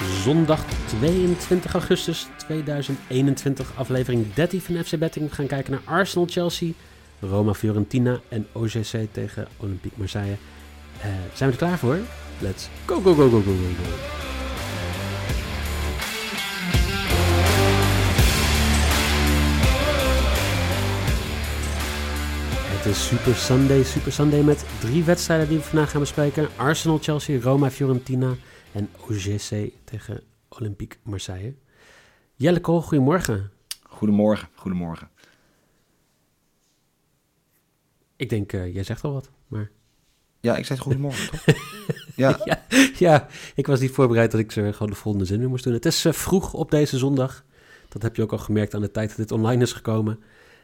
Zondag 22 augustus 2021, aflevering 13 van FC Betting. We gaan kijken naar Arsenal-Chelsea, Roma-Fiorentina en OGC tegen Olympique Marseille. Uh, zijn we er klaar voor? Let's go, go, go, go, go, go, go. Het is Super Sunday, Super Sunday met drie wedstrijden die we vandaag gaan bespreken. Arsenal, Chelsea, Roma, Fiorentina en OGC tegen Olympique Marseille. Jelle Kool, goedemorgen. Goedemorgen, goedemorgen. Ik denk, uh, jij zegt al wat, maar... Ja, ik zei goedemorgen, toch? Ja. ja. ja, ik was niet voorbereid dat ik ze gewoon de volgende zin weer moest doen. Het is uh, vroeg op deze zondag. Dat heb je ook al gemerkt aan de tijd dat dit online is gekomen.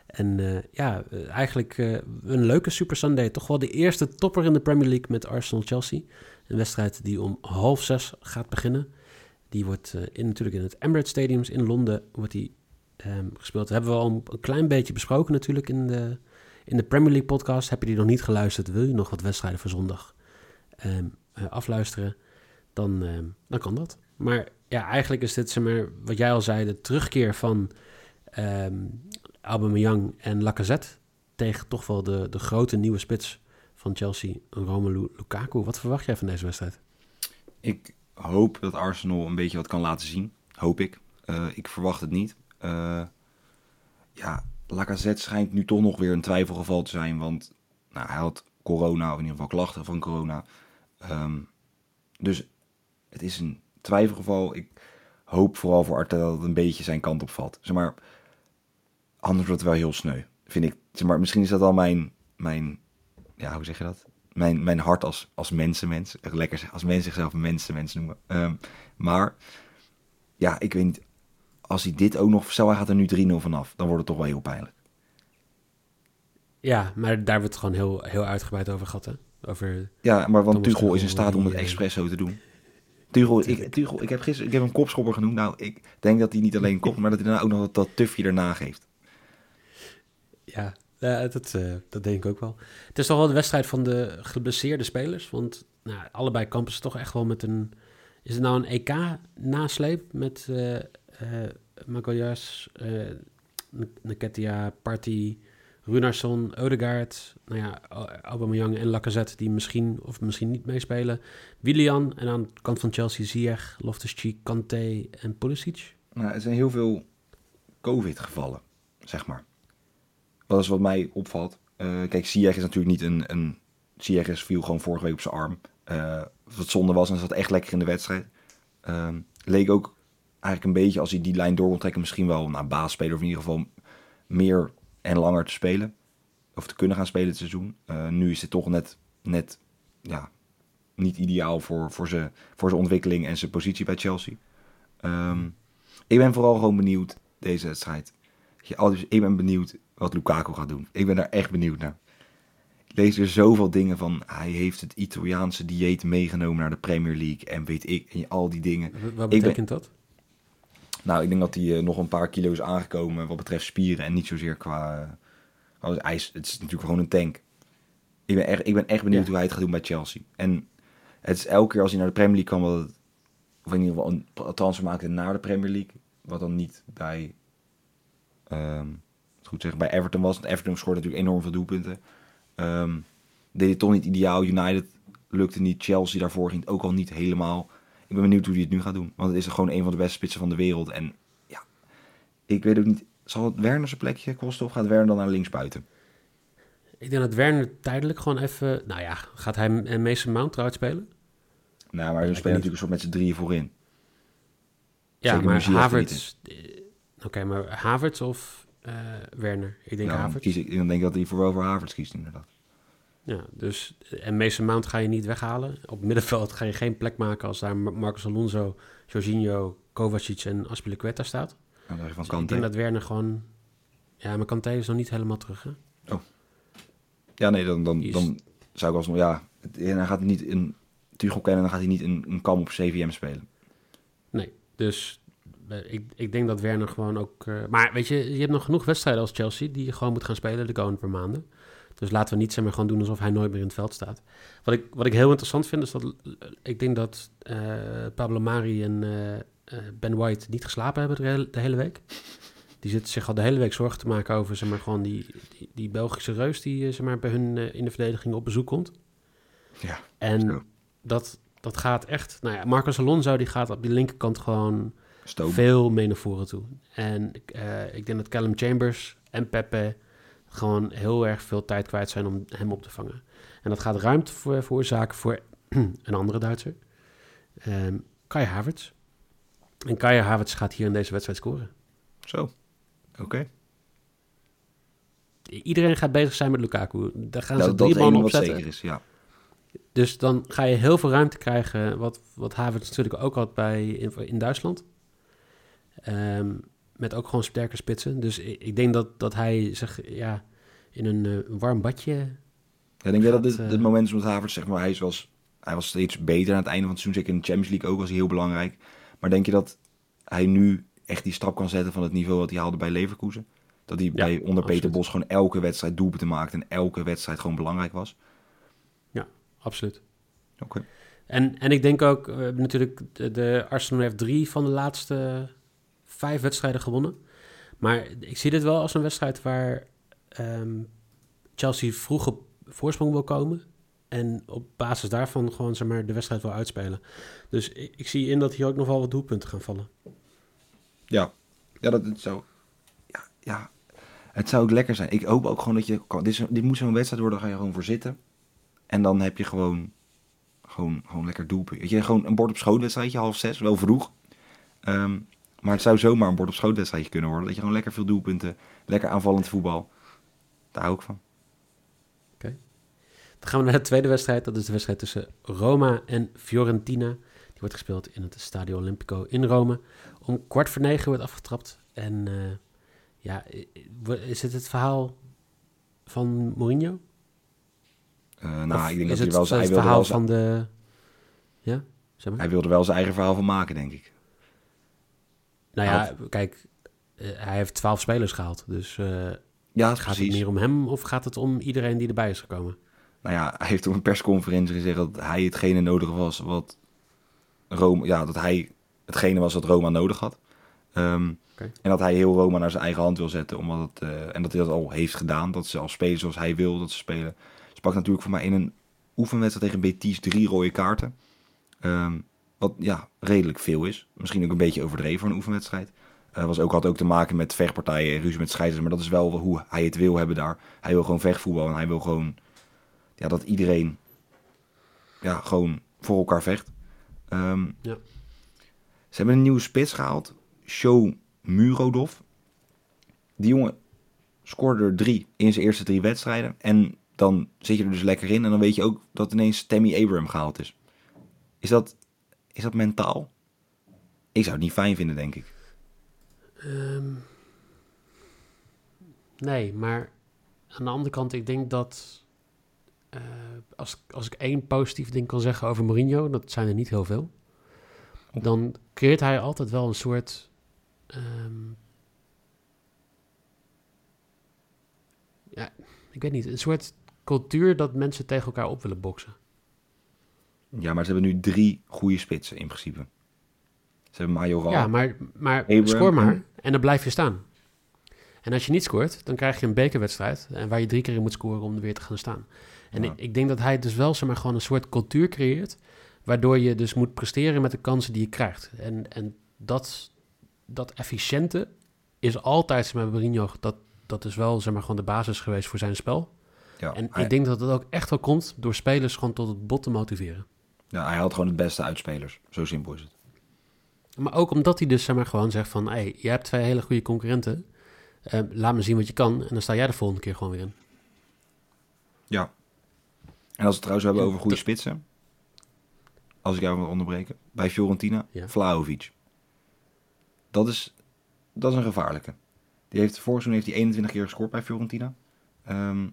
En uh, ja, eigenlijk een leuke Super Sunday. Toch wel de eerste topper in de Premier League met Arsenal-Chelsea. Een wedstrijd die om half zes gaat beginnen. Die wordt uh, in, natuurlijk in het Emirates Stadium in Londen wordt die, um, gespeeld. Hebben we al een klein beetje besproken natuurlijk in de, in de Premier League podcast. Heb je die nog niet geluisterd? Wil je nog wat wedstrijden voor zondag um, uh, afluisteren? Dan, um, dan kan dat. Maar ja, eigenlijk is dit zeg maar, wat jij al zei, de terugkeer van Aubameyang en Lacazette tegen toch wel de, de grote nieuwe spits van Chelsea, Romelu Lukaku. Wat verwacht jij van deze wedstrijd? Ik hoop dat Arsenal een beetje wat kan laten zien. Hoop ik. Uh, ik verwacht het niet. Uh, ja, Lacazette schijnt nu toch nog weer een twijfelgeval te zijn. Want nou, hij had corona, of in ieder geval klachten van corona. Um, dus het is een twijfelgeval. Ik hoop vooral voor Arteta dat het een beetje zijn kant op valt. Zeg maar, anders wordt het wel heel sneu. Vind ik. Zeg maar, misschien is dat al mijn, mijn ja, hoe zeg je dat? Mijn, mijn hart als, als mensenmens. Lekker als mensen zichzelf mensenmens noemen. Um, maar ja, ik weet niet. Als hij dit ook nog. Stel, hij gaat er nu 3-0 vanaf. Dan wordt het toch wel heel pijnlijk. Ja, maar daar wordt het gewoon heel, heel uitgebreid over gehad. Hè? Over ja, maar want Tuchel is in staat om het expres zo te doen. Tuchel, ik, Tuchel, ik heb gisteren ik heb een kopschopper genoemd. Nou, ik denk dat hij niet alleen kop, maar dat hij daarna ook nog dat, dat tufje erna geeft. Ja, ja, dat, uh, dat denk ik ook wel. Het is toch wel de wedstrijd van de geblesseerde spelers. Want nou, allebei kampen ze toch echt wel met een... Is het nou een EK-nasleep met uh, uh, Magalhaes, uh, Nketia, Party, Runarsson, Odegaard... Nou ja, Aubameyang en Lacazette die misschien of misschien niet meespelen. Willian en aan de kant van Chelsea Ziyech, Loftus-Cheek, Kanté en Pulisic. Nou, er zijn heel veel COVID-gevallen, zeg maar. Dat is wat mij opvalt. Uh, kijk, Ziyech is natuurlijk niet een... een Ziyech viel gewoon vorige week op zijn arm. Uh, wat zonde was en zat echt lekker in de wedstrijd. Uh, leek ook eigenlijk een beetje, als hij die lijn door kon trekken... misschien wel naar nou, baasspeler of in ieder geval meer en langer te spelen. Of te kunnen gaan spelen het seizoen. Uh, nu is het toch net, net ja, niet ideaal voor, voor zijn voor ontwikkeling en zijn positie bij Chelsea. Um, ik ben vooral gewoon benieuwd, deze wedstrijd. Ik ben benieuwd wat Lukaku gaat doen. Ik ben daar echt benieuwd naar. Ik lees er zoveel dingen van. Hij heeft het Italiaanse dieet meegenomen naar de Premier League. En weet ik, en al die dingen. Wat betekent ben, dat? Nou, ik denk dat hij uh, nog een paar kilo's aangekomen wat betreft spieren. En niet zozeer qua... Uh, ijs. Het is natuurlijk gewoon een tank. Ik ben echt, ik ben echt benieuwd ja. hoe hij het gaat doen bij Chelsea. En het is elke keer als hij naar de Premier League kwam... Wat of in ieder geval een transfer maakte naar de Premier League. Wat dan niet bij... Um, goed zeggen, bij Everton was. Want Everton scoorde natuurlijk enorm veel doelpunten. Um, deed het toch niet ideaal. United lukte niet. Chelsea daarvoor ging het ook al niet helemaal. Ik ben benieuwd hoe hij het nu gaat doen. Want het is gewoon een van de beste spitsen van de wereld. En ja, ik weet ook niet. Zal het Werner zijn plekje kosten of gaat Werner dan naar links buiten? Ik denk dat Werner tijdelijk gewoon even... Nou ja, gaat hij en Mason Mount eruit spelen? Nou, maar ze spelen natuurlijk een soort met z'n drieën voorin. Ja, Zeker maar Havertz... okay, maar Havertz of uh, Werner. Ik denk ja, Havertz. Kies ik, dan denk ik dat hij voor wel voor Havertz kiest, inderdaad. Ja, dus en Mason Mount ga je niet weghalen. Op middenveld ga je geen plek maken als daar Marcos Alonso, Jorginho, Kovacic en Aspilicueta staat. Nou, van dus ik denk dat Werner gewoon... Ja, maar Kanté is nog niet helemaal terug, hè? Oh. Ja, nee, dan, dan, is- dan zou ik alsnog... Ja, en hij gaat niet in... Tuchel kennen, dan gaat hij niet een, een kam op CVM spelen. Nee, dus eh, ik, ik denk dat Werner gewoon ook... eh, maar weet je, je hebt nog genoeg wedstrijden als Chelsea... die je gewoon moet gaan spelen de komende paar maanden. Dus laten we niet zeg maar, gewoon doen alsof hij nooit meer in het veld staat. Wat ik, wat ik heel interessant vind, is dat... eh, ik denk dat eh, Pablo Mari en eh, eh, Ben White niet geslapen hebben de hele, de hele week. Die zitten zich al de hele week zorgen te maken over zeg maar, gewoon die, die, die Belgische reus... die eh, zeg maar, bij hun eh, in de verdediging op bezoek komt. Ja, En zo. dat, dat gaat echt... Nou ja, Marcos Alonso die gaat op die linkerkant gewoon Stoom. veel mee naar voren toe. En eh, ik denk dat Callum Chambers en Pepe gewoon heel erg veel tijd kwijt zijn om hem op te vangen. En dat gaat ruimte voor, veroorzaken voor een andere Duitser. Ehm Kai Havertz. En Kai Havertz gaat hier in deze wedstrijd scoren. Zo. Oké. Iedereen gaat bezig zijn met Lukaku. Daar gaan ze Nou, drie mannen opzetten. zeker is, ja. Dus dan ga je heel veel ruimte krijgen, wat, wat Havertz natuurlijk ook had bij, in, in Duitsland. Ehm, met ook gewoon sterke spitsen. Dus ik, ik denk dat, dat hij zich ja, in een eh, warm badje... Ja, denk jij dat Gaat, dit eh, het moment is met Havertz, zeg maar, hij was, hij was steeds beter aan het einde van het seizoen. Zeker in de Champions League ook was hij heel belangrijk. Maar denk je dat hij nu echt die stap kan zetten van het niveau dat hij haalde bij Leverkusen? Dat hij bij onder Peter. Bos gewoon elke wedstrijd doelpunten maakte en elke wedstrijd gewoon belangrijk was? Absoluut. Oké. En, en ik denk ook, hebben natuurlijk de, de Arsenal heeft drie van de laatste vijf wedstrijden gewonnen. Maar ik zie dit wel als een wedstrijd waar ehm, Chelsea vroeg op voorsprong wil komen. En op basis daarvan gewoon zeg maar, de wedstrijd wil uitspelen. Dus ik, ik zie in dat hier ook nog wel wat doelpunten gaan vallen. Ja, ja dat het zou. Ja, ja, het zou ook lekker zijn. Ik hoop ook gewoon dat je. Dit, dit moet zo'n wedstrijd worden, daar ga je gewoon voor zitten. En dan heb je gewoon. Gewoon, gewoon lekker doelpunt. Je, gewoon een bord op schoot wedstrijdje, half zes, wel vroeg. Ehm, maar het zou zomaar een bord op schoot wedstrijdje kunnen worden. Dat je gewoon lekker veel doelpunten, lekker aanvallend voetbal. Daar hou ik van. Dan gaan we naar de tweede wedstrijd. Dat is de wedstrijd tussen Roma en Fiorentina. Die wordt gespeeld in het Stadio Olimpico in Rome. Om kwart voor negen wordt afgetrapt. En eh, ja, is het het verhaal van Mourinho? Eh, nou, Of ik denk is dat hij wel, zijn- wilde verhaal wel van de... Ja, zeg maar. hij wilde wel zijn eigen verhaal van maken, denk ik. Nou ja, kijk, eh, hij heeft twaalf spelers gehaald. Dus eh, Ja, gaat het precies. meer om hem of gaat het om iedereen die erbij is gekomen? Nou ja, hij heeft op een persconferentie gezegd dat hij hetgene nodig was wat Roma, ja, dat hij hetgene was wat Roma nodig had. Ehm. En dat hij heel Roma naar zijn eigen hand wil zetten, omdat het, eh, en dat hij dat al heeft gedaan, dat ze al spelen zoals hij wil dat ze spelen. Pakt natuurlijk voor mij in een oefenwedstrijd tegen Betis drie rode kaarten. Ehm, wat ja, redelijk veel is. Misschien ook een beetje overdreven voor een oefenwedstrijd. Eh was ook, had ook te maken met vechtpartijen en ruzie met scheidsrechters. Maar dat is wel hoe hij het wil hebben daar. Hij wil gewoon vechtvoetbal en hij wil gewoon ja, dat iedereen ja, gewoon voor elkaar vecht. Ehm, Ja. Ze hebben een nieuwe spits gehaald. Show Murodov. Die jongen scoorde er drie in zijn eerste drie wedstrijden. En dan zit je er dus lekker in. En dan weet je ook dat ineens Tammy Abraham gehaald is. Is dat, is dat mentaal? Ik zou het niet fijn vinden, denk ik. Ehm, nee, maar aan de andere kant, ik denk dat eh, als, als ik één positief ding kan zeggen over Mourinho, dat zijn er niet heel veel, dan creëert hij altijd wel een soort. ehm, ja, ik weet niet, een soort cultuur dat mensen tegen elkaar op willen boksen. Ja, maar ze hebben nu drie goede spitsen in principe. Ze hebben Majoral. Ja, maar, maar scoor maar en- dan blijf je staan. En als je niet scoort, dan krijg je een bekerwedstrijd... en waar je drie keer in moet scoren om er weer te gaan staan. En Ja. ik, ik denk dat hij dus wel zeg maar, gewoon een soort cultuur creëert... waardoor je dus moet presteren met de kansen die je krijgt. En, en dat, dat efficiënte is altijd, zeg maar, Mourinho... Dat, dat is wel zeg maar, gewoon de basis geweest voor zijn spel. Ja, En hij, ik denk dat het ook echt wel komt door spelers gewoon tot het bot te motiveren. Ja, hij had gewoon het beste uitspelers. Zo simpel is het. Maar ook omdat hij dus zeg maar gewoon zegt van... hey, je hebt twee hele goede concurrenten. Eh, laat me zien wat je kan. En dan sta jij de volgende keer gewoon weer in. Ja. En als we het trouwens hebben En over goede spitsen. Als ik jou wil onderbreken. Bij Fiorentina, Ja. Vlahovic. Dat is, dat is een gevaarlijke. Die heeft, vorig seizoen heeft hij 21 keer gescoord bij Fiorentina. Ehm,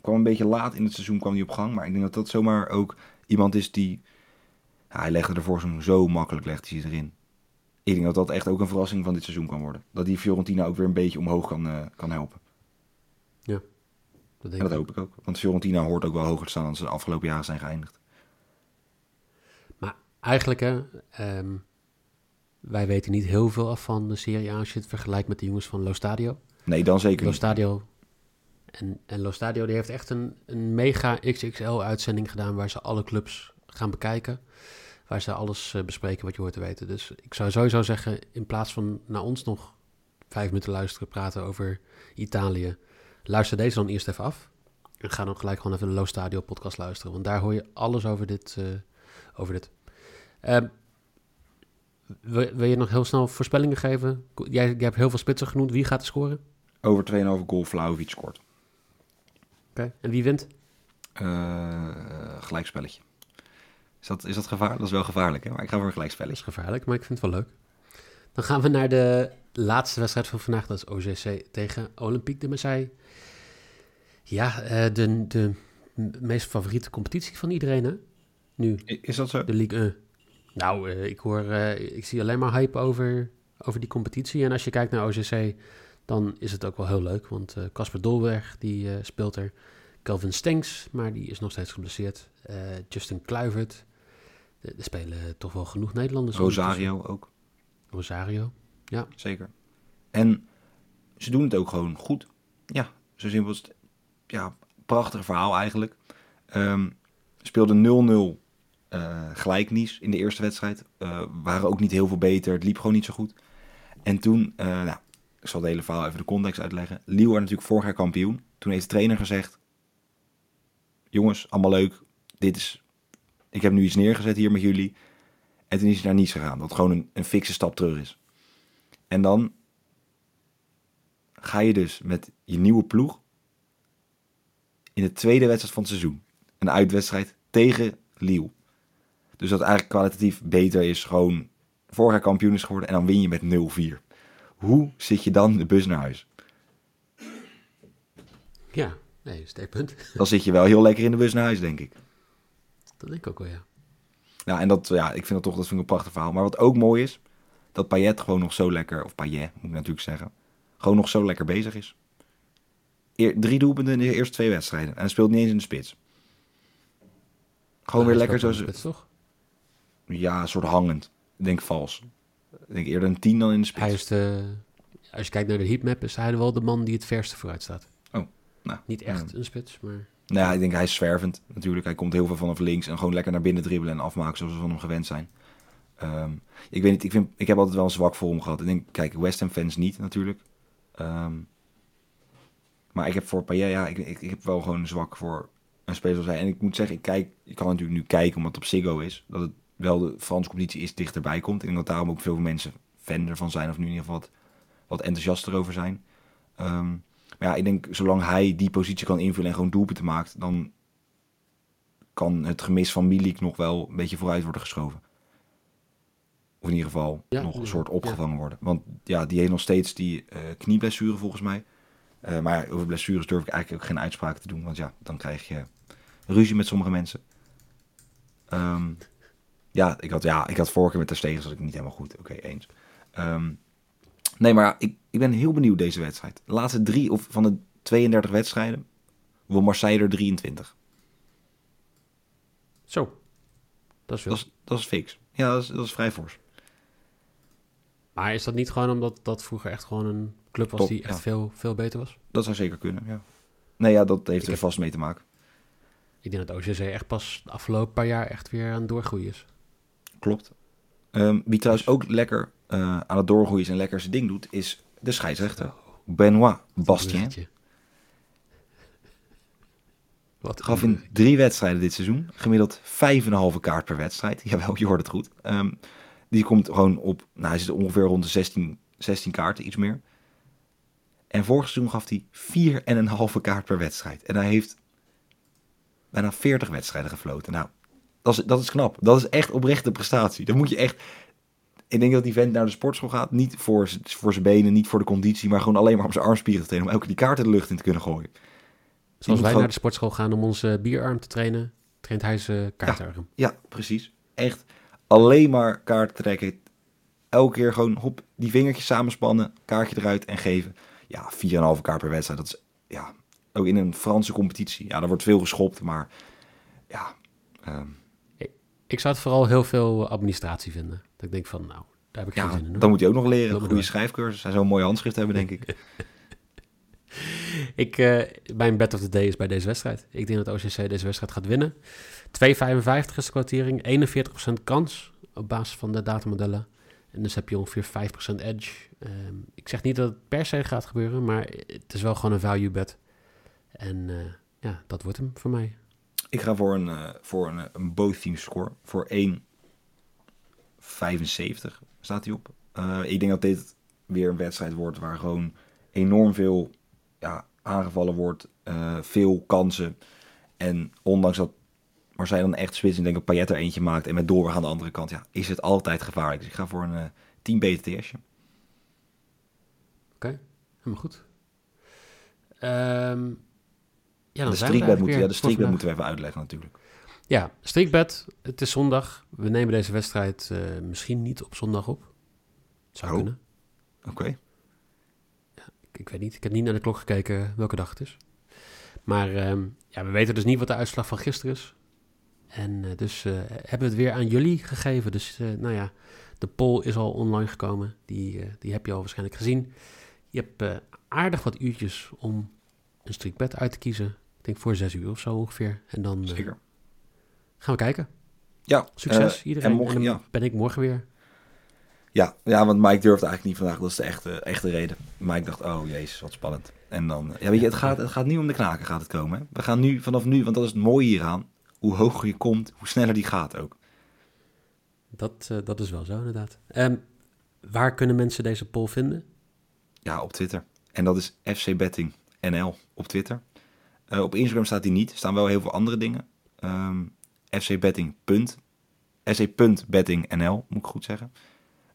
kwam een beetje laat in het seizoen kwam hij op gang. Maar ik denk dat dat zomaar ook iemand is die... Ja, hij legde er vorig seizoen zo makkelijk, legt hij erin. Ik denk dat dat echt ook een verrassing van dit seizoen kan worden. Dat die Fiorentina ook weer een beetje omhoog kan, eh, kan helpen. Dat En denk dat ik. hoop ik ook. Want Fiorentina hoort ook wel hoger te staan dan ze de afgelopen jaren zijn geëindigd. Maar eigenlijk, hè, ehm, wij weten niet heel veel af van de Serie A als je het vergelijkt met de jongens van Lo Stadio. Nee, dan zeker Lo niet. Stadio. En, en Lo Stadio die heeft echt een, een mega XXL-uitzending gedaan waar ze alle clubs gaan bekijken. Waar ze alles eh, bespreken wat je hoort te weten. Dus ik zou sowieso zeggen, in plaats van naar ons nog vijf minuten luisteren, praten over Italië, luister deze dan eerst even af. En ga dan gelijk gewoon even de Lo Stadio podcast luisteren. Want daar hoor je alles over dit. eh, over dit. Ehm, wil, je nog heel snel voorspellingen geven? Jij, jij hebt heel veel spitsen genoemd. Wie gaat scoren? Over 2,5 goal Vlaovic scoort. En wie wint? Eh gelijkspelletje. Is dat, is dat gevaar? Dat is wel gevaarlijk, hè? Maar ik ga voor een Dat is gelijkspelletje. gevaarlijk, maar ik vind het wel leuk. Dan gaan we naar de laatste wedstrijd van vandaag. Dat is OGC tegen Olympique de Marseille. Ja, eh, de, de meest favoriete competitie van iedereen, hè? Nu, Is dat zo? de Ligue 1. Nou, eh, ik hoor, eh, ik zie alleen maar hype over, over die competitie. En als je kijkt naar OGC, dan is het ook wel heel leuk. Want eh, Casper Dolberg, die eh, speelt er. Calvin Stenks, maar die is nog steeds geblesseerd. Eh, Justin Kluivert. Er spelen toch wel genoeg Nederlanders. Rosario ook, Rosario. zeker. En ze doen het ook gewoon goed. Ja, zo simpel is het. Ja, prachtig verhaal eigenlijk. Ehm speelde 0-0 eh gelijknies in de eerste wedstrijd. Waren ook niet heel veel beter. Het liep gewoon niet zo goed. En toen, nou, ik zal de hele verhaal even de context uitleggen. Werd natuurlijk vorig jaar kampioen. Toen heeft de trainer gezegd... Jongens, allemaal leuk. Dit is... Ik heb nu iets neergezet hier met jullie. En toen is hij naar Nice gegaan. Wat gewoon een, een fikse stap terug is. En dan ga je dus met je nieuwe ploeg in de tweede wedstrijd van het seizoen. Een uitwedstrijd tegen Lille. Dus dat eigenlijk kwalitatief beter is. Gewoon vorig jaar kampioen is geworden en dan win je met 0-4. Hoe zit je dan de bus naar huis? Ja, nee, steekpunt. Dan zit je wel heel lekker in de bus naar huis, denk ik. Dat denk ik ook wel, ja. Ja, en dat, ja, ik vind dat toch dat vind ik een prachtig verhaal. Maar wat ook mooi is, dat Payet gewoon nog zo lekker, of Payet moet ik natuurlijk zeggen, gewoon nog zo lekker bezig is. Eer, drie doelpunten in de eerste twee wedstrijden. En hij speelt niet eens in de spits. Gewoon weer lekker speelt zo, wel in de spits, toch? ja, een soort hangend. Ik denk vals. Ik denk eerder een 10 dan in de spits. Hij is de, als je kijkt naar de heatmap, is hij wel de man die het verste vooruit staat. Oh, nou, Niet echt een spits, maar... Nou ja, ik denk hij is zwervend natuurlijk. Hij komt heel veel vanaf links en gewoon lekker naar binnen dribbelen en afmaken zoals we van hem gewend zijn. Ehm, ik weet niet, ik, vind, ik heb altijd wel een zwak voor hem gehad. Ik denk, kijk, West Ham fans niet natuurlijk. Ehm, maar ik heb voor Payet, ja, ik, ik, ik heb wel gewoon een zwak voor een speler zoals hij. En ik moet zeggen, ik, kijk, ik kan natuurlijk nu kijken omdat het op Ziggo is. Dat het wel de Franse competitie is dichterbij komt. Ik denk dat daarom ook veel mensen fan ervan zijn. Of nu in ieder geval wat, wat enthousiaster over zijn. Ehm, maar ja, ik denk, zolang hij die positie kan invullen en gewoon doelpunten maakt, dan kan het gemis van Milik nog wel een beetje vooruit worden geschoven. Of in ieder geval Ja, nog een soort opgevangen worden. Want ja, die heeft nog steeds die eh, knieblessure volgens mij. Eh, maar over blessures durf ik eigenlijk ook geen uitspraken te doen. Want ja, dan krijg je ruzie met sommige mensen. Ehm, ja, ik had, ja, ik had vorige keer met de Stegen zat ik niet helemaal goed. Oké, eens. Ehm, nee, maar ik, ik ben heel benieuwd deze wedstrijd. De laatste drie of van de 32 wedstrijden wil Marseille er 23. Zo, dat is veel. Dat is, dat is fix. Ja, dat is, dat is vrij fors. Maar is dat niet gewoon omdat dat vroeger echt gewoon een club was Top, die echt ja. veel, veel beter was? Dat zou zeker kunnen, ja. Nee, ja, dat heeft Ik er heb- vast mee te maken. Ik denk dat OCC echt pas de afgelopen paar jaar echt weer aan het doorgroeien is. Klopt. Ehm, wie trouwens ook lekker eh, aan het doorgroeien is en lekker zijn ding doet, is de scheidsrechter. Benoit Bastien. Wat Gaf in drie wedstrijden dit seizoen gemiddeld 5,5 kaart per wedstrijd. Jawel, je hoort het goed. Ehm, die komt gewoon op, nou hij zit ongeveer rond de 16, 16 kaarten, iets meer. En vorig seizoen gaf hij 4,5 kaart per wedstrijd. En hij heeft bijna 40 wedstrijden gefloten. Nou, dat is, dat is knap. Dat is echt oprechte prestatie. Dan moet je echt... Ik denk dat die vent naar de sportschool gaat, niet voor, voor zijn benen, niet voor de conditie, maar gewoon alleen maar om zijn armspieren te trainen, om elke die kaarten de lucht in te kunnen gooien. Zoals wij gewoon- naar de sportschool gaan om onze bierarm te trainen, traint hij zijn kaartarm. Ja, precies. Echt alleen maar kaart trekken. Elke keer gewoon hop, die vingertjes samenspannen, kaartje eruit en geven. Ja, 4,5 kaart per wedstrijd. Dat is ja, ook in een Franse competitie. Ja, daar wordt veel geschopt, maar ja, ehm, Ik zou het vooral heel veel administratie vinden. Dat ik denk van, nou, daar heb ik geen ja zin in. hoor. dan moet hij ook nog leren. Maar Goede door. schrijfcursus. Hij zou een mooi handschrift hebben, denk ik. Ik, eh, mijn bet of the day is bij deze wedstrijd. Ik denk dat OCC deze wedstrijd gaat winnen. 2,55 is de kwartering. 41% kans op basis van de datamodellen. En dus heb je ongeveer 5% edge. Ehm, ik zeg niet dat het per se gaat gebeuren, maar het is wel gewoon een value bet. En eh, ja, dat wordt hem voor mij. Ik ga voor een, eh, voor een, eh, een both team score. Voor 1,75 staat hij op. Eh, ik denk dat dit weer een wedstrijd wordt waar gewoon enorm veel ja, aangevallen wordt. veel kansen. En ondanks dat Marseille dan echt spits, ik denk dat Payet er eentje maakt en met doorgaan aan de andere kant, ja, is het altijd gevaarlijk. Dus ik ga voor een eh 10 BTT'sje. Helemaal goed. Ehm ja, dan de eigenlijk moeten, ja, de moeten we even uitleggen natuurlijk. Ja, streakbet. Het is zondag. We nemen deze wedstrijd eh, misschien niet op zondag op. Zou Oh. kunnen. Oké. Ik, ik weet niet. Ik heb niet naar de klok gekeken welke dag het is. Maar ehm, ja, we weten dus niet wat de uitslag van gisteren is. En eh, dus eh, hebben we het weer aan jullie gegeven. Dus eh, nou ja, de poll is al online gekomen. Die, die heb je al waarschijnlijk gezien. Je hebt eh, aardig wat uurtjes om een streakbet uit te kiezen. Ik denk voor zes uur of zo ongeveer. En dan eh, Zeker. gaan we kijken. Ja, Succes eh, iedereen. En dan ja, ben ik morgen weer. Ja, ja, want Mike durfde eigenlijk niet vandaag. Dat is de echte, echte reden. Mike dacht, oh jezus, wat spannend. En dan, ja, weet je, het gaat, het gaat nu om de knaken gaat het komen. Hè? We gaan nu, vanaf nu, want dat is het mooie hieraan. Hoe hoger je komt, hoe sneller die gaat ook. Dat, eh, dat is wel zo, inderdaad. Ehm, waar kunnen mensen deze poll vinden? Ja, op Twitter. En dat is FC Betting NL op Twitter. Eh, op Instagram staat die niet. Er staan wel heel veel andere dingen. Ehm Betting. Punt, FC.betting NL, moet ik goed zeggen.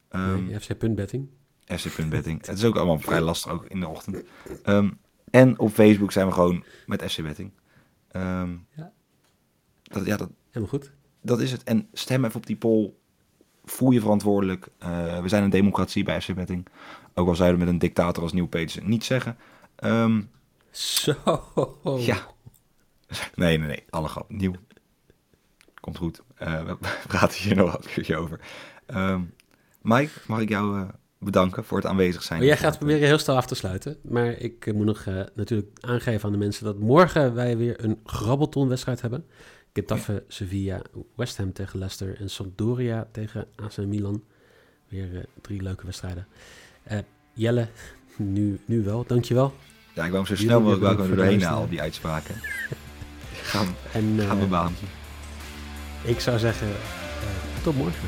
Ehm, Nee, FC.betting. FC.betting. Het is ook allemaal vrij lastig, ook in de ochtend. Ehm, en op Facebook zijn we gewoon met FC Betting. Ehm, Ja. Dat, ja, dat, Helemaal goed. dat is het. En stem even op die poll. Voel je verantwoordelijk. Eh, we zijn een democratie bij FC Betting. Ook al zouden we met een dictator als Nieuw Peters niet zeggen. Ehm, Zo. Ja. Nee, nee, nee. Alle grap. Nieuw. Komt goed. Eh, we praten hier nog een keertje over. Ehm, Mike, mag ik jou eh, bedanken voor het aanwezig zijn. Maar jij gaat proberen heel snel af te sluiten. Maar ik eh, moet nog natuurlijk aangeven aan de mensen dat morgen wij weer een grabbelton-wedstrijd hebben. Getafe, Sevilla, West Ham tegen Leicester en Sampdoria tegen AC Milan. Weer drie leuke wedstrijden. Jelle, nu, nu wel, dankjewel. Ja, ik wou hem zo snel mogelijk voor doorheen het halen, die uitspraken. Gaan, En eh, gaan we baan. ik zou zeggen, eh, tot morgen.